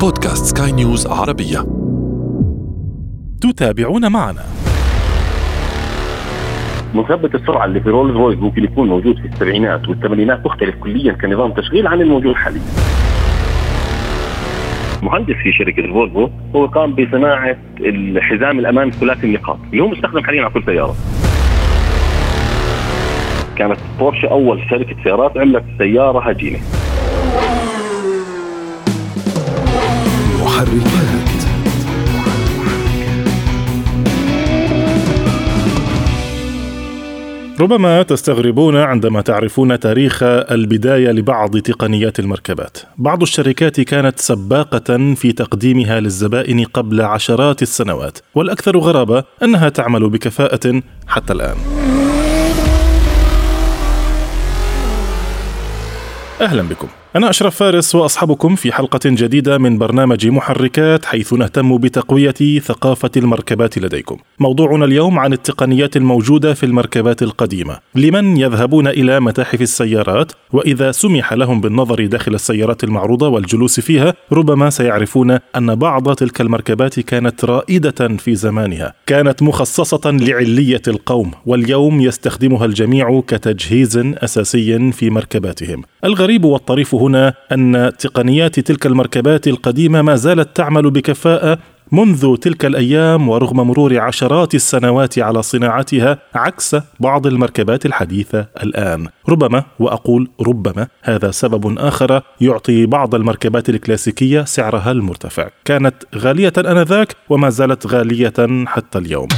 بودكاست سكاي نيوز عربية تتابعون معنا مثبت السرعة اللي في رولز رويس ممكن يكون موجود في السبعينات والثمانينات مختلف كليا كنظام تشغيل عن الموجود حاليا. مهندس في شركة فولفو هو قام بصناعة الحزام الامان ثلاثي النقاط اللي هو مستخدم حاليا على كل سيارة. كانت بورشه أول شركة سيارات عملت سيارة هجينة. محركات ربما تستغربون عندما تعرفون تاريخ البداية لبعض تقنيات المركبات. بعض الشركات كانت سباقة في تقديمها للزبائن قبل عشرات السنوات، والأكثر غرابة أنها تعمل بكفاءة حتى الآن. أهلا بكم. أنا أشرف فارس وأصحابكم في حلقة جديدة من برنامج محركات حيث نهتم بتقوية ثقافة المركبات لديكم. موضوعنا اليوم عن التقنيات الموجودة في المركبات القديمة، لمن يذهبون إلى متاحف السيارات وإذا سمح لهم بالنظر داخل السيارات المعروضة والجلوس فيها، ربما سيعرفون أن بعض تلك المركبات كانت رائدة في زمانها، كانت مخصصة لعلية القوم، واليوم يستخدمها الجميع كتجهيز أساسي في مركباتهم. الغريب والطريف هنا أن تقنيات تلك المركبات القديمة ما زالت تعمل بكفاءة منذ تلك الأيام ورغم مرور عشرات السنوات على صناعتها عكس بعض المركبات الحديثة الآن. ربما وأقول ربما هذا سبب آخر يعطي بعض المركبات الكلاسيكية سعرها المرتفع. كانت غالية آنذاك وما زالت غالية حتى اليوم.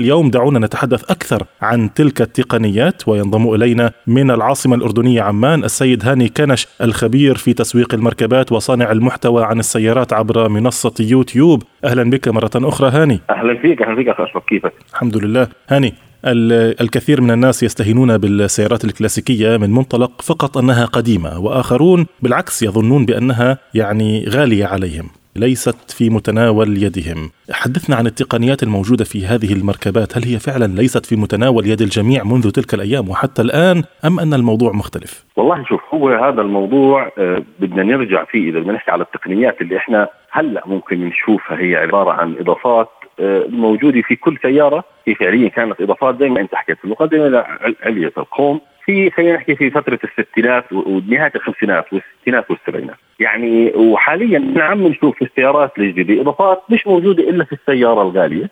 اليوم دعونا نتحدث أكثر عن تلك التقنيات وينضم إلينا من العاصمة الأردنية عمان السيد هاني كنش الخبير في تسويق المركبات وصانع المحتوى عن السيارات عبر منصة يوتيوب. أهلا بك مرة أخرى هاني. أهلا فيك أهلا فيك اخ أشرف كيفك؟ الحمد لله. هاني ال- الكثير من الناس يستهينون بالسيارات الكلاسيكية من منطلق فقط أنها قديمة وآخرون بالعكس يظنون بأنها يعني غالية عليهم. ليست في متناول يدهم. حدثنا عن التقنيات الموجودة في هذه المركبات. هل هي فعلا ليست في متناول يد الجميع منذ تلك الأيام وحتى الآن أم أن الموضوع مختلف؟ والله شوف هو هذا الموضوع آه، بدنا نرجع فيه إذا بدنا نحكي على التقنيات اللي إحنا هلأ ممكن نشوفها. هي عبارة عن إضافات آه، موجوده في كل سيارة. هي فعليا كانت إضافات زي ما أنت حكيت في المقدمة لعليه القوم. في خلينا نحكي في فترة الستينات ونهاية الخمسينات والستينات والسبعينات. يعني وحاليا عم نشوف في السيارات الجديده إضافات مش موجودة إلا في السيارة الغالية.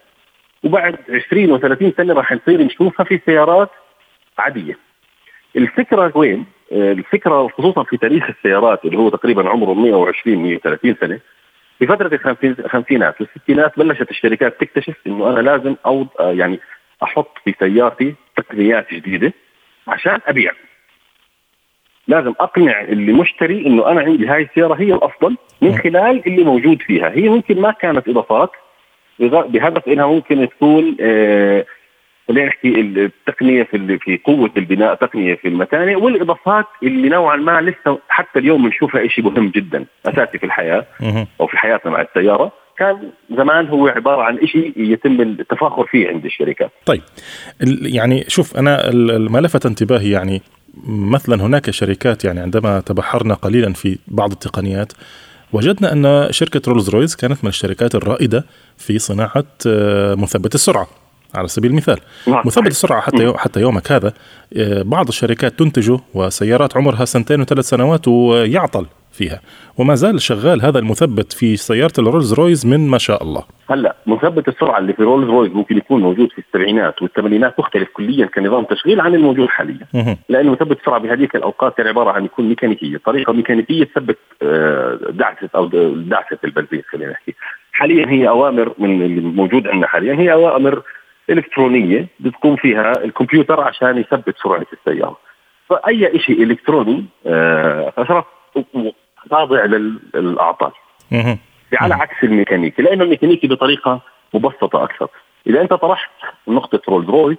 وبعد 20 و30 سنة راح نصير نشوفها في سيارات عادية. الفكرة وين؟ آه، الفكرة خصوصا في تاريخ السيارات اللي هو تقريبا عمره 120 130 سنة. في فترة الخمسين- الخمسينات والستينات بلشت الشركات تكتشف إنه أنا لازم أو آه، يعني أحط في سيارتي تقنيات جديدة. عشان أبيع. لازم أقنع اللي مشتري إنه أنا عندي هاي السيارة هي الأفضل من خلال اللي موجود فيها. هي ممكن ما كانت إضافات بهدف إنها ممكن تكون آه خلينا نحكي التقنية في في قوة البناء تقنية في المتانة والإضافات اللي نوعا ما لسه حتى اليوم بنشوفها شيء مهم جدا أساسي في الحياة. أو في حياتنا مع السيارة. كان زمان هو عبارة عن شيء يتم التفاخر فيه عند الشركات طيب يعني شوف أنا ما لفت انتباهي يعني مثلا هناك شركات يعني عندما تبحرنا قليلا في بعض التقنيات وجدنا أن شركة رولز رويس كانت من الشركات الرائدة في صناعة آه، مثبت السرعة على سبيل المثال. نعم، مثبت. السرعة حتى حتى يومك هذا آه، بعض الشركات تنتجه وسيارات عمرها سنتين وثلاث سنوات ويعطل. فيها. وما زال شغال هذا المثبت في سيارة الرولز رويس من ما شاء الله. هلا مثبت السرعة اللي في رولز رويس ممكن يكون موجود في السبعينات والثمانينات مختلف كليا كنظام تشغيل عن الموجود حاليا. لأنه مثبت السرعة بهذيك الأوقات كان عبارة عن يكون ميكانيكية طريقة ميكانيكية تثبت آه، دعسه أو دعسه البنزين خلينا نحكي. حاليا هي أوامر من الموجود عندنا حاليا هي أوامر إلكترونية بتقوم فيها الكمبيوتر عشان يثبت سرعة السيارة. فأي شيء إلكتروني آه، خاضع لل- للأعطال. مهم. على عكس الميكانيكي لأنه الميكانيكي بطريقة مبسطة أكثر. إذا أنت طرحت نقطة رولز رويس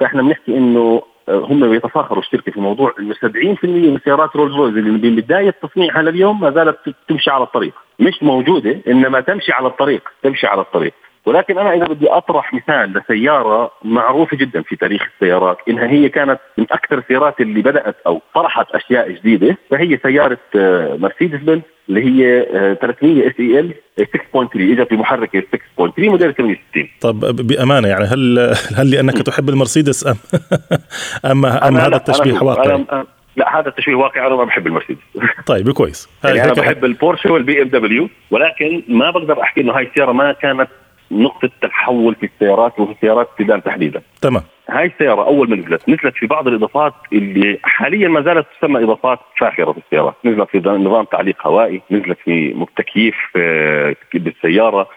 فإحنا بنحكي إنه آه، هم بيتفاخروا الشركة في موضوع إنه 70% من سيارات رولز رويس اللي من بداية تصنيعها لليوم ما زالت تمشي على الطريق. مش موجودة إنما تمشي على الطريق تمشي على الطريق. ولكن أنا إذا بدي أطرح مثال لسيارة معروفة جدا في تاريخ السيارات إنها هي كانت من أكثر السيارات اللي بدأت أو طرحت أشياء جديدة فهي سيارة آه، مرسيدس بنز اللي هي 300 SEL 6.3 إجت بمحرك 6.3 موديل 68 طب بأمانة يعني هل هل لأنك تحب المرسيدس أم أم, أم هذا التشبيه واقعي؟ لا هذا التشبيه واقعي أنا ما بحب المرسيدس. طيب كويس. يعني أنا بحب البورشة والبي إم دبليو ولكن ما بقدر أحكي إنه هاي السيارة ما كانت نقطة تحول في السيارات وفي سيارات السيدان تحديدا. تمام. هاي السيارة أول ما نزلت نزلت في بعض الإضافات اللي حاليا ما زالت تسمى إضافات فاخرة في السيارات، نزلت في نظام تعليق هوائي، نزلت في تكييف آه، بالسيارة،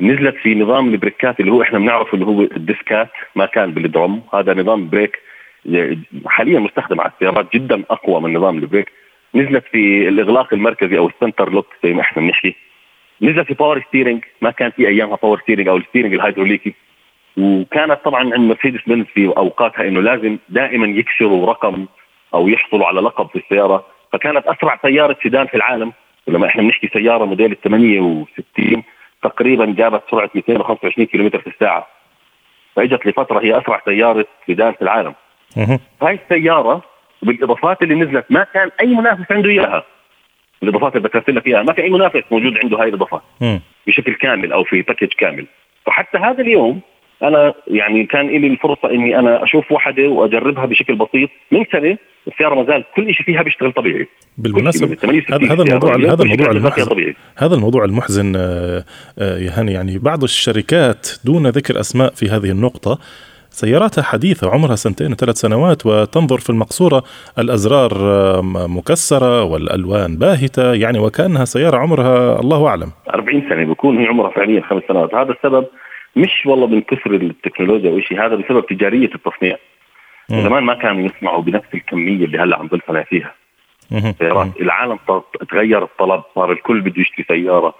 نزلت في نظام ال brakes ات اللي هو إحنا بنعرفه اللي هو ال discs ات ما كان بال drum، هذا نظام brake حاليا مستخدم على السيارات جدا أقوى من نظام ال brake نزلت في الإغلاق المركزي أو ال center lock زي ما إحنا بنحكي نزلت في power steering ما كان في أيامها power steering أو ال steering الهيدروليكي. وكانت طبعا عند مرسيدس بنز في أوقاتها إنه لازم دائما يكسروا رقم أو يحصلوا على لقب في السيارة. فكانت أسرع سيارة سيدان في العالم. ولما إحنا بنحكي سيارة موديل 68 تقريبا جابت سرعة 225 كم في الساعة. فإجت لفترة هي أسرع سيارة سيدان في العالم. هاي السيارة بالإضافات اللي نزلت ما كان أي منافس عنده إياها. الإضافات اللي ذكرت لك إياها ما في أي منافس موجود عنده هاي الإضافات. بشكل كامل أو في باكج كامل. فحتى هذا اليوم أنا يعني كان لي الفرصة إني أنا أشوف واحدة وأجربها بشكل بسيط. من سنة السيارة ما زال كل شيء فيها بيشتغل طبيعي. بالمناسبة هذا هذا الموضوع هذا الموضوع المحزن هذا الموضوع المحزن آه، آه، يا هاني يعني بعض الشركات دون ذكر أسماء في هذه النقطة. سياراتها حديثة عمرها سنتين وثلاث سنوات وتنظر في المقصورة الأزرار مكسرة والألوان باهتة يعني وكأنها سيارة عمرها الله أعلم. 40 سنة بيكون هي عمرها فعليا خمس سنوات. هذا السبب مش والله من كثر التكنولوجيا أو شيء هذا بسبب تجارية التصنيع. زمان ما كانوا يصنعوا بنفس الكمية اللي هلأ عم بنصنع فيها. سيارات العالم تغير الطلب صار الكل بده يشتري سيارة.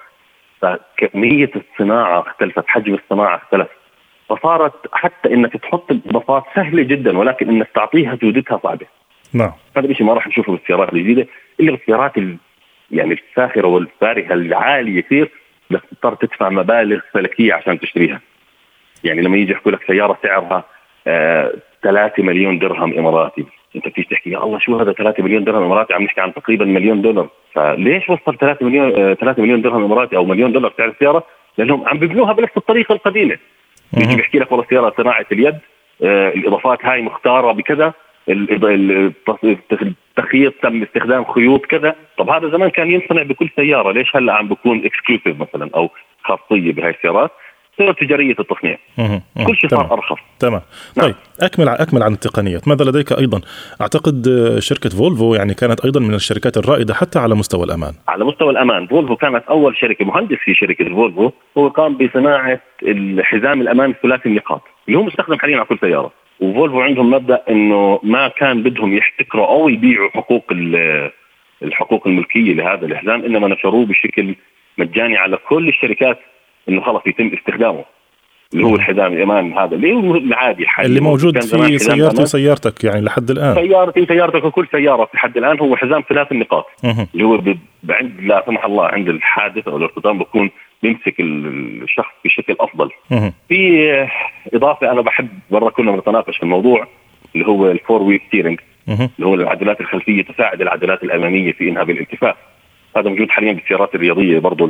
فكمية الصناعة اختلفت حجم الصناعة اختلف. فصارت حتى إنك تحط الإضافات سهلة جدا ولكن إنك تعطيها جودتها صعبة. نعم. هذا الشيء ما راح نشوفه بالسيارات الجديدة إلا بالسيارات يعني الفاخرة والفارهة العالية كثير بس تضطر تدفع مبالغ فلكية عشان تشتريها. يعني لما يجي يحكوا لك سيارة سعرها آه 3 مليون درهم إماراتي أنت بتيجي تحكي يا الله شو هذا 3 مليون درهم إماراتي عم نحكي عن تقريبا مليون دولار فليش وصل 3 مليون آه 3 مليون درهم إماراتي أو مليون دولار سعر السيارة؟ لأنهم عم بيبنوها بنفس الطريقة القديمة يجي بيحكي لك والله السياره صناعة اليد آه الإضافات هاي مختارة بكذا التخييط تم استخدام خيوط كذا. طب هذا زمان كان ينصنع بكل سيارة ليش هلأ عم بكون exclusive مثلا أو خاصية بهاي السيارات؟ تصير تجارية التصنيع. كل شيء صار أرخص. تمام. نعم. طيب أكمل أكمل عن التقنيات. ماذا لديك أيضا؟ أعتقد شركة فولفو يعني كانت أيضا من الشركات الرائدة حتى على مستوى الأمان. على مستوى الأمان. فولفو كانت أول شركة مهندس في شركة فولفو هو قام بصناعة الحزام الأمان ثلاثي النقاط اللي هو مستخدم حاليا على كل سيارة. وفولفو عندهم مبدأ إنه ما كان بدهم يحتكروا أو يبيعوا حقوق الحقوق الملكية لهذا الحزام إنما نشروه بشكل مجاني على كل الشركات إنه خلص يتم استخدامه اللي هو الحزام الامان هذا اللي هو العادي حاليا اللي موجود في سيارتي وسيارتك يعني لحد الآن. سيارتي سيارتك وكل سيارة لحد الآن هو حزام ثلاث النقاط. اللي هو عند لا سمح الله عند الحادث أو الارتطام بكون بيمسك الشخص بشكل أفضل. في إضافة أنا بحب مرة كنا بنتناقش في الموضوع اللي هو ال four wheel steering اللي هو العجلات الخلفية تساعد العجلات الأمامية في انها بالالتفاف هذا موجود حاليا بالسيارات الرياضية برضه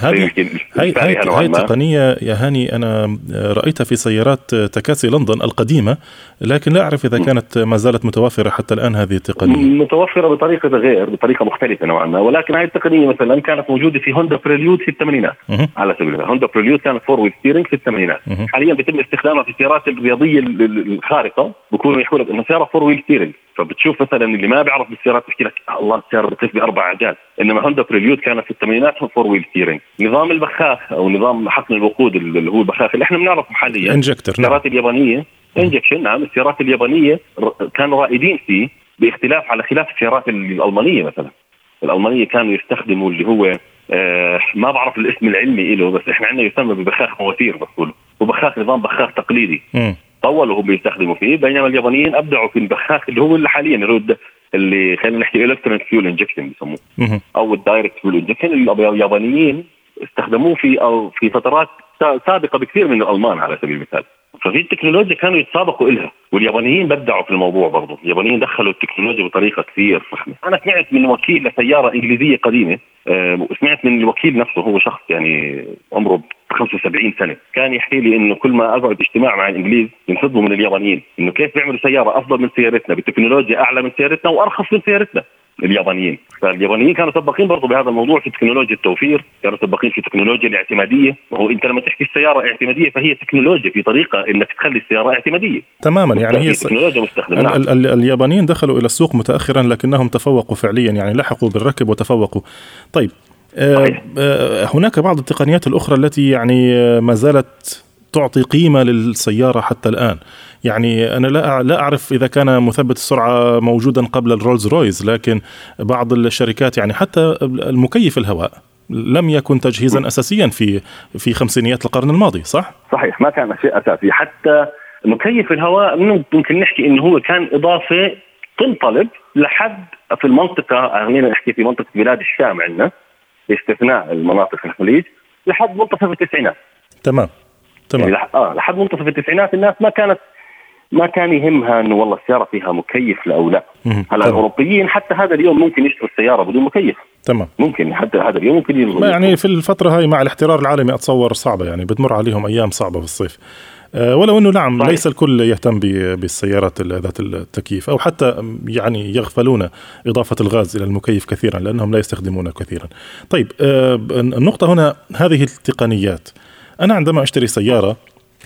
هذه هاي هاي, هاي تقنية يا هاني أنا رأيتها في سيارات تكاسي لندن القديمة لكن لا أعرف إذا كانت ما زالت متوفرة حتى الآن هذه التقنية. متوفرة بطريقة غير بطريقة مختلفة نوعا ما. ولكن هذه التقنية مثلا كانت موجودة في هوندا بريليود في الثمانينات. على سبيل المثال هوندا بريليود كانت four wheel steering في الثمانينات. حاليا بيتم استخدامها في السيارات الرياضية الخارقة بكونوا يحكوا لك إنه سيارة four wheel steering فبتشوف مثلا اللي ما بيعرف بالسيارات بيحكي لك الله السيارة بتلف باربع عجال إنما هوندا بريليود كانت في الثمانينات four wheel steering نظام البخاخ أو نظام حقن الوقود اللي هو البخاخ اللي إحنا بنعرفه حاليا. injector نعم. السيارات اليابانية injection نعم. السيارات اليابانية كانوا رائدين فيه باختلاف على خلاف السيارات الألمانية مثلا. الألمانية كانوا يستخدموا اللي هو آه ما بعرف الاسم العلمي له بس إحنا عندنا يسمى ببخاخ مواتير بقولوا وبخاخ نظام بخاخ تقليدي. طولوا هم بيستخدموا فيه بينما اليابانيين أبدعوا في البخاخ اللي هو اللي حاليا اللي اللي خلينا نحكي electronic fuel injection بيسموه. أو ال direct fuel injection اليابانيين استخدموه في أو في فترات سابقة بكثير من الألمان على سبيل المثال. ففي التكنولوجيا كانوا يتسابقوا إلها واليابانيين بدعوا في الموضوع برضه. اليابانيين دخلوا التكنولوجيا بطريقة كثير فخمة. أنا سمعت من وكيل لسيارة إنجليزية قديمة أه وسمعت من الوكيل نفسه هو شخص يعني عمره 75 سنة. كان يحكي لي إنه كل ما اقعد اجتماع مع الإنجليز ينفضوا من اليابانيين إنه كيف بيعملوا سيارة أفضل من سيارتنا؟ بتكنولوجيا أعلى من سيارتنا وأرخص من سيارتنا. اليابانيين. فاليابانيين كانوا سباقين برضه بهذا الموضوع في تكنولوجيا التوفير كانوا سباقين في تكنولوجيا الاعتمادية. وهو انت لما تحكي السيارة اعتمادية فهي تكنولوجيا في طريقة إنك تخلي السيارة اعتمادية. تماما يعني هي تكنولوجيا مستخدمة. نعم. ال- ال- اليابانيين دخلوا إلى السوق متاخرا لكنهم تفوقوا فعليا يعني لحقوا بالركب وتفوقوا. طيب آه آه هناك بعض التقنيات الأخرى التي يعني آه، ما زالت تعطي قيمة للسيارة حتى الآن. يعني أنا لا لا أعرف إذا كان مثبت السرعة موجودا قبل الرولز رويس لكن بعض الشركات يعني حتى المكيف الهواء لم يكن تجهيزا اساسيا في في خمسينيات القرن الماضي صح؟ صحيح ما كان شيء أساسي. حتى مكيف الهواء ممكن نحكي إنه هو كان إضافة تنطلب لحد في المنطقة خلينا نحكي في منطقة بلاد الشام عندنا باستثناء المناطق الخليج لحد منتصف التسعينات. تمام. تمام. يعني آه لحد منتصف التسعينات الناس ما كانت ما كان يهمها انه والله السيارة فيها مكيف أو لا. هلا الأوروبيين حتى هذا اليوم ممكن يشتروا السيارة بدون مكيف. تمام. ممكن حتى هذا اليوم ممكن يعني في الفترة هاي مع الاحترار العالمي أتصور صعبة يعني بتمر عليهم أيام صعبة في الصيف. أه ولو إنه نعم صحيح. ليس الكل يهتم بالسيارات ذات التكييف أو حتى يعني يغفلون إضافة الغاز إلى المكيف كثيرا لأنهم لا يستخدمونه كثيرا. طيب أه النقطة هنا هذه التقنيات أنا عندما أشتري سيارة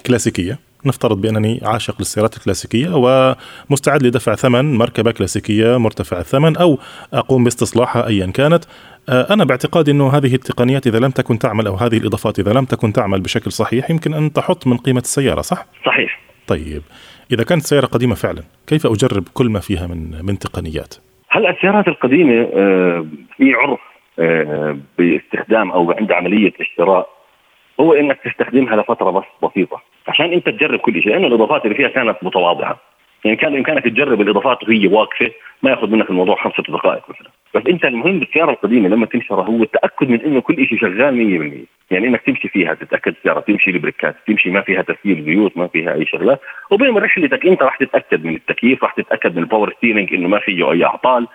كلاسيكية نفترض بأنني عاشق للسيارات الكلاسيكية ومستعد لدفع ثمن مركبة كلاسيكية مرتفع الثمن أو أقوم باستصلاحها ايا كانت آه، أنا باعتقادي أنه هذه التقنيات إذا لم تكن تعمل أو هذه الإضافات إذا لم تكن تعمل بشكل صحيح يمكن أن تحط من قيمة السيارة صح؟ صحيح طيب إذا كانت السياره قديمة فعلا كيف أجرب كل ما فيها من من تقنيات؟ هلا السيارات القديمة آه، في عرف آه، باستخدام أو عند عملية الشراء هو إنك تستخدمها لفترة بس بسيطة. عشان أنت تجرب كل شيء لأنه الإضافات اللي فيها كانت متواضعة. يعني كان بامكانك تجرب الإضافات وهي واقفة ما يأخذ منك الموضوع خمسة دقائق مثلا. بس أنت المهم بالسيارة القديمة لما تنشرها هو التأكد من إنه كل شيء شغال 100% يعني إنك تمشي فيها تتأكد السيارة تمشي البريكات تمشي ما فيها تسييل زيوت ما فيها أي شغلات. وبين رحلتك أنت راح تتأكد من التكييف راح تتأكد من ال power steering إنه ما فيه أي أعطال.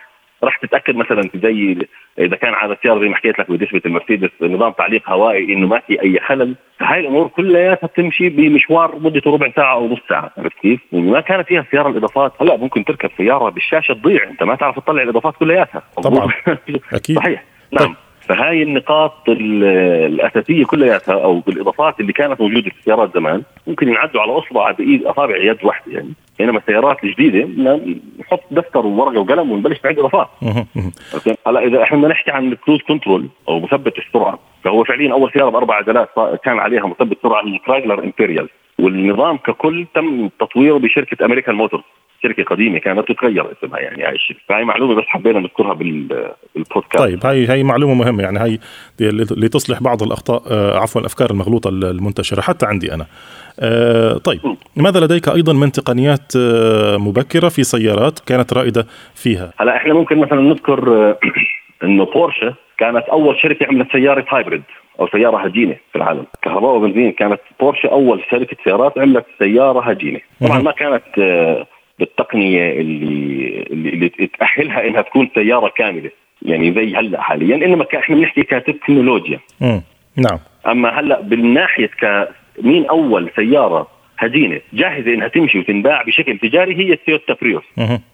راح تتأكد مثلا زي إذا كان على السيارة زي ما حكيت لك بنسبه المرسيدس نظام تعليق هوائي إنه ما في أي خلل. فهاي الأمور كلياتها بتمشي بمشوار مدته ربع ساعة أو نص ساعة عرفت كيف؟ ما كانت فيها السياره الإضافات. هلا ممكن تركب سيارة بالشاشة تضيع أنت ما تعرف تطلع الإضافات كلياتها. طبعا. أكيد. صحيح نعم. طيب. فهاي النقاط الأساسية كلياتها أو بالاضافات اللي كانت موجودة في السيارات زمان ممكن ينعدوا على أصبع بايد أصابع يد واحدة يعني. بينما السيارات الجديدة نحط دفتر وورقة وقلم ونبلش نعد اضافات هلا إذا إحنا نحكي عن ال cruise control أو مثبت السرعة فهو فعليا أول سيارة بأربع عجلات كان عليها مثبت سرعة هي كرايلر امبريال والنظام ككل تم تطويره بشركة أمريكان موتورز. شركة قديمة كانت تتغير اسمها يعني هاي الشركة. فهي معلومة بس حبينا نذكرها بالبودكاست. طيب هاي هي معلومة مهمة يعني هي لتصلح بعض الأخطاء آه، عفوا الافكار المغلوطة المنتشرة حتى عندي أنا. آه، طيب ماذا لديك أيضا من تقنيات آه، مبكرة في سيارات كانت رائدة فيها؟ هلا إحنا ممكن مثلا نذكر إنه بورشة كانت أول شركة عملت سيارة هايبريد أو سيارة هجينة في العالم. كهرباء وبنزين كانت بورشة أول شركة سيارات عملت سيارة هجينة. طبعا ما كانت بالتقنية اللي اللي تأهلها إنها تكون سيارة كاملة. يعني زي هلأ حاليا إنما إحنا بنحكي كتكنولوجيا نعم. أما هلأ بالناحية ك مين أول سيارة هجينه جاهزة إنها تمشي وتنباع بشكل تجاري هي التويوتا بريوس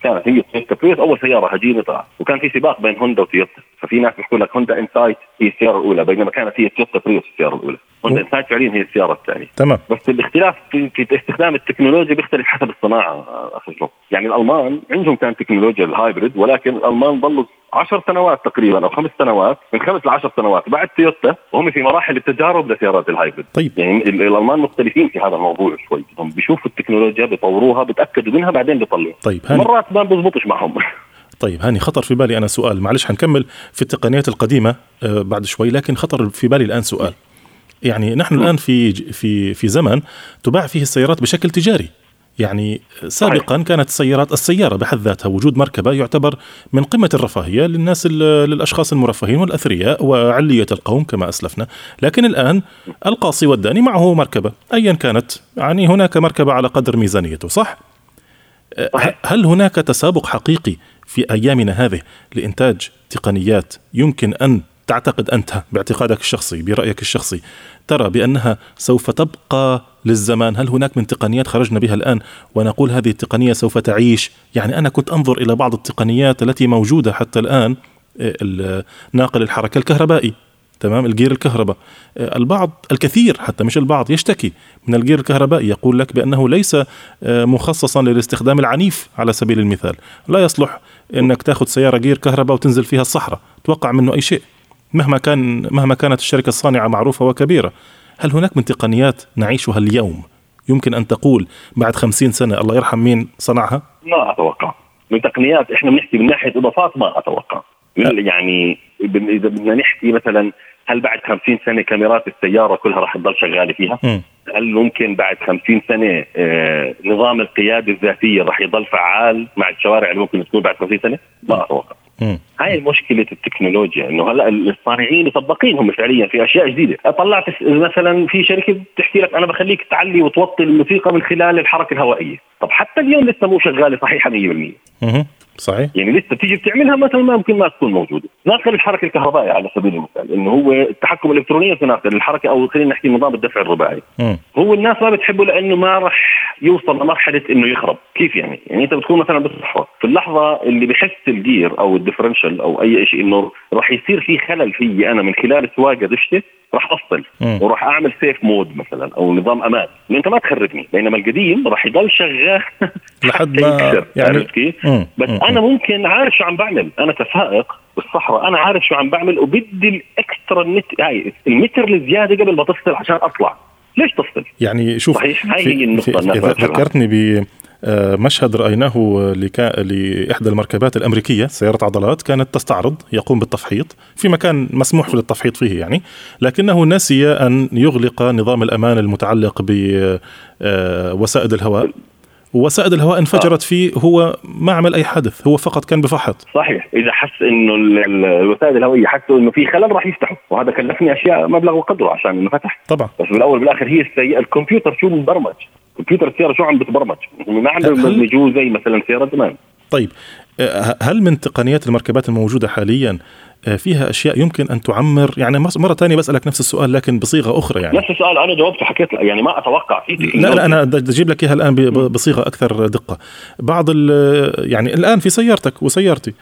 كانت هي التويوتا بريوس أول سيارة هجينه طلعت. وكان في سباق بين هوندا وتويوتا ففي ناس بيحكوا لك هوندا انسايت هي السيارة الأولى بينما كانت هي التويوتا بريوس السيارة الأولى. هوندا انسايت فعليا هي السيارة الثانية. تمام. بس الاختلاف في, في استخدام التكنولوجيا بيختلف حسب الصناعة أخي يعني الألمان عندهم كان تكنولوجيا ال hybrid ولكن الألمان ظلوا عشر سنوات تقريبا أو خمس سنوات من خمس لعشر سنوات بعد تويوتا وهم في مراحل التجارب لسيارات ال hybrid. طيب. يعني الألمان مختلفين في هذا الموضوع شوي. هم بيشوفوا التكنولوجيا بيطوروها بيتأكدوا منها بعدين بيطلعوا طيب هاني. مرات ما بيزبطش معهم. طيب هاني خطر في بالي أنا سؤال. معلش حنكمل في التقنيات القديمة آه بعد شوي لكن خطر في بالي الآن سؤال. يعني نحن الآن في في في زمن تباع فيه السيارات بشكل تجاري. يعني سابقا كانت السيارات السيارة بحد ذاتها وجود مركبة يعتبر من قمة الرفاهية للناس للأشخاص المرفهين والأثرياء وعلية القوم كما أسلفنا. لكن الآن القاصي والداني معه مركبة. أيا كانت يعني هناك مركبة على قدر ميزانيته صح؟ هل هناك تسابق حقيقي في أيامنا هذه لإنتاج تقنيات يمكن أن تعتقد أنت باعتقادك الشخصي برأيك الشخصي. ترى بأنها سوف تبقى للزمان. هل هناك من تقنيات خرجنا بها الآن ونقول هذه التقنية سوف تعيش؟ يعني أنا كنت أنظر إلى بعض التقنيات التي موجودة حتى الآن آه، ناقل الحركة الكهربائي تمام؟ الجير الكهرباء. آه، البعض الكثير حتى مش البعض يشتكي من الجير الكهربائي. يقول لك بأنه ليس آه، مخصصا للاستخدام العنيف على سبيل المثال. لا يصلح إنك تاخذ سيارة جير كهرباء وتنزل فيها الصحراء. توقع منه أي شيء. مهما كان مهما كانت الشركة الصانعة معروفة وكبيرة. هل هناك من تقنيات نعيشها اليوم؟ يمكن أن تقول بعد خمسين سنة الله يرحم مين صنعها؟ ما أتوقع. من تقنيات إحنا بنحكي من ناحية إضافات ما أتوقع. يعني إذا بدنا نحكي مثلا هل بعد 50 سنة كاميرات السيارة كلها راح تضل شغالة فيها؟ م. هل ممكن بعد 50 سنة آه نظام القيادة الذاتية راح يضل فعال مع الشوارع اللي ممكن تكون بعد 50 سنة؟ ما أتوقع. هاي مشكلة التكنولوجيا إنه هلا الصانعين مطبقين هم فعليا في أشياء جديدة، طلعت مثلا في شركة بتحكي لك أنا بخليك تعلي وتوطي الموسيقى من خلال الحركة الهوائية، طب حتى اليوم لسه مو شغالة صحيحة 100%. صحيح. يعني لسه تيجي بتعملها مثلا ما ممكن ما تكون موجودة. ناقل الحركة الكهربائية على سبيل المثال إنه هو التحكم الإلكتروني في ناقل الحركة أو خلينا نحكي نظام الدفع الرباعي. م. هو الناس ما بتحبه لأنه ما راح يوصل لمرحلة إنه يخرب. كيف يعني؟ يعني أنت بتكون مثلا بالصحراء في اللحظة اللي بحس الجير أو الديفرنشال أو أي شيء إنه راح يصير في خلل فيي أنا من خلال سواقة دشتة راح افصل وراح اعمل سيف مود مثلا أو نظام أمان. أنت ما تخربني. بينما القديم راح يضل شغال. لحد ما يعني كيف؟ بس مم. أنا ممكن عارف شو عم بعمل. أنا كسائق بالصحراء أنا عارف شو عم بعمل وبدي الإكسترا النت هاي المتر الزيادة قبل ما تفصل عشان أطلع. ليش تفصل؟ يعني شوف صحيح هاي هي النقطة إذا ذكرتني مشهد رأيناه. لإحدى المركبات الأمريكية سيارة عضلات كانت تستعرض يقوم بالتفحيط في مكان مسموح للتفحيط فيه يعني لكنه نسي أن يغلق نظام الأمان المتعلق بوسائد آه، الهواء. وسائد الهواء انفجرت آه. فيه هو ما عمل أي حدث هو فقط كان بفحط. صحيح إذا حس إنه الوسائد الهوائيه حسوا إنه في خلل راح يفتحوا. وهذا كلفني أشياء مبلغ وقدره عشان إنه فتح. طبعا. بس بالأول بالاخر هي السي... الكمبيوتر شو مبرمج كمبيوتر السيارة شو عم بتبرمج؟ ما عم بيبرمجوه زي مثلا سيارة زمان. طيب آه، هل من تقنيات المركبات الموجودة حاليا فيها أشياء يمكن أن تعمر. يعني مرة ثانية بسألك نفس السؤال لكن بصيغة أخرى يعني. نفس السؤال أنا جاوبته حكيت يعني ما أتوقع في لا لا أنا بدي أجيب لك إياها الآن بصيغة أكثر دقة. بعض يعني الآن في سيارتك وسيارتي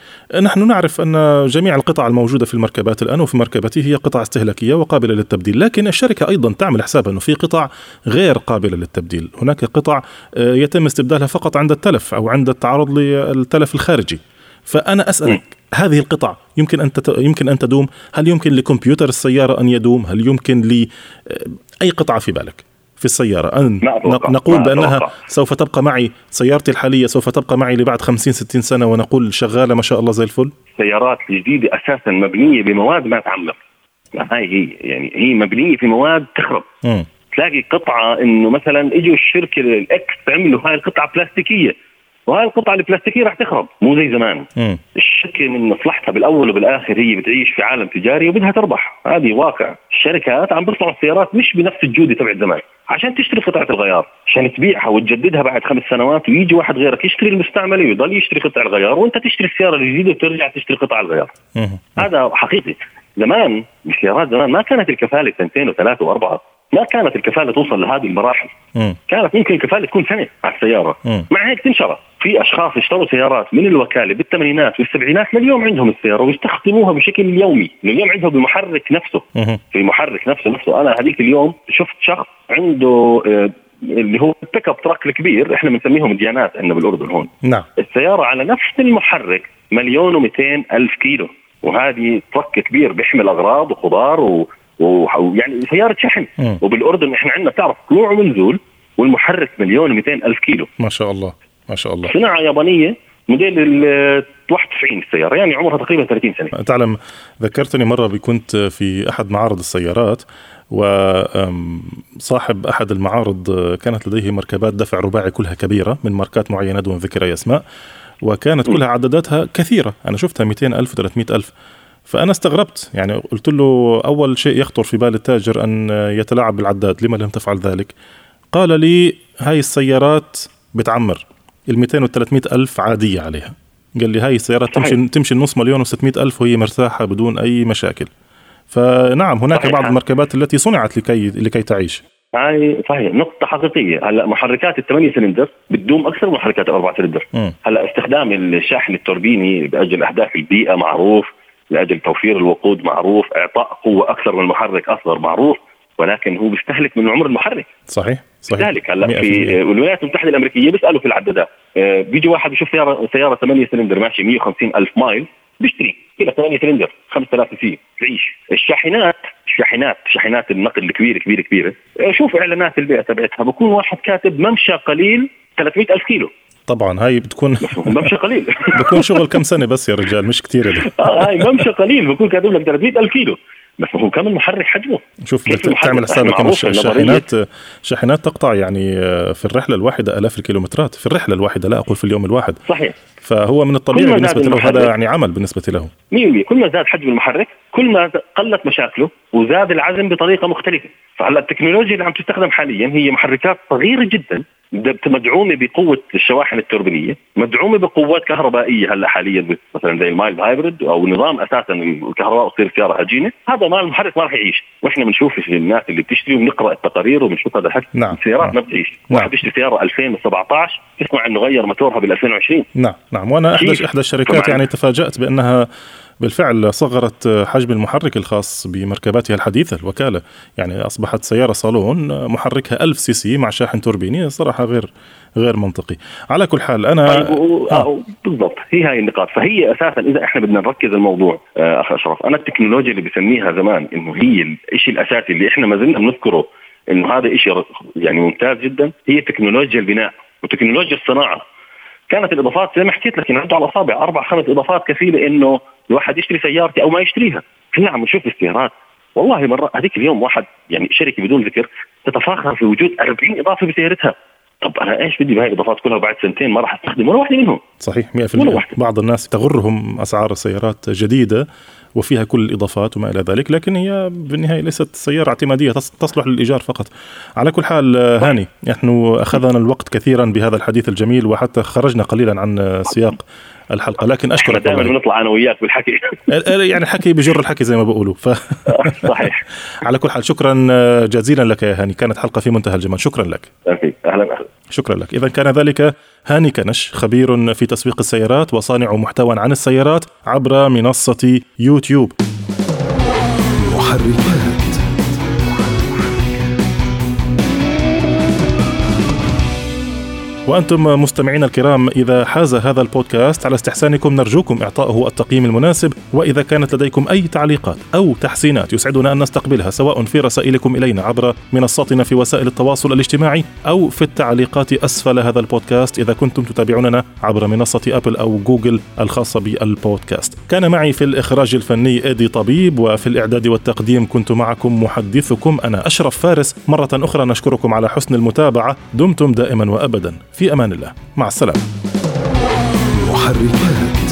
نحن نعرف أن جميع القطع الموجودة في المركبات الآن وفي مركبتي هي قطع استهلاكية وقابلة للتبديل لكن الشركة أيضا تعمل حسابها انه في قطع غير قابلة للتبديل. هناك قطع آه، يتم استبدالها فقط عند التلف أو عند التعرض للتلف الخارجي. فأنا أسألك هذه القطع يمكن أن يمكن أن تدوم. هل يمكن لكمبيوتر السيارة أن يدوم؟ هل يمكن ل أي قطعة في بالك في السيارة؟ أن نقول بأنها سوف تبقى معي سيارتي الحالية سوف تبقى معي لبعد 50 60 سنة ونقول شغالة ما شاء الله زي الفل؟ السيارات الجديدة أساسا مبنية بمواد ما تعمر. هاي هي يعني هي مبنية في مواد تخرب. م. تلاقي قطعة إنه مثلا إجوا الشركة ال X عملوا هاي القطعة بلاستيكية. وهاي القطعة البلاستيكية راح تخرب مو زي زمان. م. الشركة من مصلحتها بالأول وبالآخر هي بتعيش في عالم تجاري وبدها تربح. هذه واقع. الشركات عم بيصنعوا السيارات مش بنفس الجودة تبع زمان. عشان تشتري قطعة الغيار عشان تبيعها وتجددها بعد خمس سنوات ويجي واحد غيرك يشتري المستعملة ويضل يشتري قطع الغيار وانت تشتري السيارة الجديدة وترجع تشتري قطع الغيار. هذا حقيقي. زمان السيارات زمان ما كانت الكفالة سنتين وثلاثة وأربعة. ما كانت الكفالة توصل لهذه المراحل. م. كانت ممكن الكفالة تكون سنة على السيارة. م. مع هيك تنشرت. في أشخاص اشتروا سيارات من الوكالة بالثمانينات والسبعينات لليوم عندهم السيارة ويستخدموها بشكل يومي. اليوم عندهم بمحرك نفسه. م. في محرك نفسه نفسه. أنا هذيك اليوم شفت شخص عنده آه، اللي هو ال pickup truck الكبير. إحنا بنسميهم ديانات عندنا بالأردن هون. نعم. السيارة على نفس المحرك مليون و200 ألف كيلو. وهذه truck كبير بيحمل أغراض وخضار و ويعني سيارة شحن. م. وبالأردن إحنا عندنا تعرف طلوع ونزول والمحرك مليون و200 ألف كيلو. ما شاء الله ما شاء الله. صناعة يابانية موديل ال 91 السيارة يعني عمرها تقريبا 30 سنة. تعلم ذكرتني مرة كنت في أحد معارض السيارات وصاحب أحد المعارض كانت لديه مركبات دفع رباعي كلها كبيرة من ماركات معينة دون ذكر أي أسماء وكانت كلها عدداتها كثيرة. أنا شفتها 200 ألف 300 ألف. فأنا استغربت. يعني قلت له أول شيء يخطر في بال التاجر أن يتلاعب بالعداد لما لم تفعل ذلك؟ قال لي هاي السيارات بتعمر ال 200 وال 300 ألف عادية عليها. قال لي هاي السيارات تمشي تمشي النص مليون و600 ألف وهي مرتاحة بدون أي مشاكل. فنعم هناك صحيح. بعض المركبات التي صنعت لكي لكي تعيش. هاي صحيح. نقطة حقيقية. هلا محركات الثمانية سلندر بتدوم أكثر من محركات الأربعة سلندر. هلا استخدام الشاحن التوربيني لأجل أهداف البيئة معروف. لأجل توفير الوقود معروف إعطاء قوة أكثر من محرك أصغر معروف ولكن هو بيستهلك من عمر المحرك. صحيح صحيح. ذلك هلا في الولايات المتحدة الأمريكية بيسألوا في العدادات آه، بيجي واحد بيشوف سياره سيارة 8 سلندر ماشي 150 ألف مايل بيشتري كذا 8 سلندر 5000 سي تعيش الشاحنات الشاحنات شاحنات النقل الكبيرة كبيرة كبيرة. آه، شوف إعلانات البيع تبعتها بكون واحد كاتب ممشى قليل 300 ألف كيلو. طبعا هاي بتكون ممشى قليل. بكون شغل كم سنة بس يا رجال؟ مش كثير آه هاي ممشى قليل بكون كاتب لك 300 ألف كيلو. بس هو كم المحرك حجمه؟ شوف تعمل حسابك الشاحنات شاحنات تقطع يعني آه، في الرحلة الواحدة آلاف الكيلومترات. في الرحلة الواحدة لا أقول في اليوم الواحد. صحيح. فهو من الطبيعي بالنسبة له هذا يعني عمل بالنسبة له. 100% كل ما زاد حجم المحرك كل ما قلت مشاكله وزاد العزم بطريقة مختلفة. فهلأ التكنولوجيا اللي عم تستخدم حاليا هي محركات صغيرة جدا مدعومة بقوة الشواحن التوربينية، مدعومة بقوات كهربائية هلا حاليا مثلا زي ال mild hybrid أو نظام أساسا الكهرباء تصير سياره هجينه، هذا ما المحرك ما راح يعيش، وإحنا بنشوف الناس اللي بتشتري وبنقرأ التقارير وبنشوف هذا الحكي. نعم. السيارات نعم. ما بتعيش، نعم. واحد بيشتري سيارة 2017 يسمع إنه غير موتورها بال 2020 نعم. نعم. وأنا إحدى إحدى الشركات يعني تفاجأت بأنها بالفعل صغرت حجم المحرك الخاص بمركباتها الحديثة الوكالة. يعني أصبحت سيارة صالون محركها 1000 سي سي مع شاحن توربيني صراحة غير غير منطقي. على كل حال أنا طيب آه. بالضبط. هي هاي النقاط. فهي أساسا إذا إحنا بدنا نركز الموضوع آه أخ أشرف أنا التكنولوجيا اللي بسميها زمان إنه هي الشيء الأساسي اللي إحنا ما زلنا بنذكره إنه هذا شيء يعني ممتاز جدا هي تكنولوجيا البناء وتكنولوجيا الصناعة. كانت الإضافات زي ما حكيت لك ينعدوا على الأصابع أربع خمس إضافات كفيله إنه الواحد يشتري سيارتي أو ما يشتريها. هلا عم نشوف السيارات والله مرة هذيك اليوم واحد يعني شركة بدون ذكر تتفاخر في وجود 40 إضافة بسيارتها. طب أنا إيش بدي بهاي الإضافات كلها بعد سنتين ما راح أستخدم ولا واحدة منهم؟ صحيح 100% بعض الناس تغرهم أسعار السيارات جديدة وفيها كل الإضافات وما إلى ذلك لكن هي بالنهاية ليست سيارة اعتمادية تصلح للإيجار فقط. على كل حال هاني نحن أخذنا الوقت كثيرا بهذا الحديث الجميل وحتى خرجنا قليلا عن سياق الحلقة لكن أشكرك دائما بنطلع أنا وياك بالحكي. يعني الحكي بجر الحكي زي ما بقولوا. ف صحيح. على كل حال شكرا جزيلا لك يا هاني. كانت حلقة في منتهى الجمال. شكرا لك. أهلا أهلا. شكرا لك. اذا كان ذلك هاني كنش خبير في تسويق السيارات وصانع محتوى عن السيارات عبر منصة يوتيوب. محركات. وأنتم مستمعينا الكرام إذا حاز هذا البودكاست على استحسانكم نرجوكم إعطائه التقييم المناسب وإذا كانت لديكم أي تعليقات أو تحسينات يسعدنا أن نستقبلها سواء في رسائلكم إلينا عبر منصاتنا في وسائل التواصل الاجتماعي أو في التعليقات أسفل هذا البودكاست إذا كنتم تتابعوننا عبر منصة أبل أو جوجل الخاصة بالبودكاست. كان معي في الإخراج الفني إيدي طبيب وفي الإعداد والتقديم كنت معكم محدثكم أنا أشرف فارس. مرة أخرى نشكركم على حسن المتابعة دمتم دائما وأبدا. في أمان الله. مع السلامة. محركات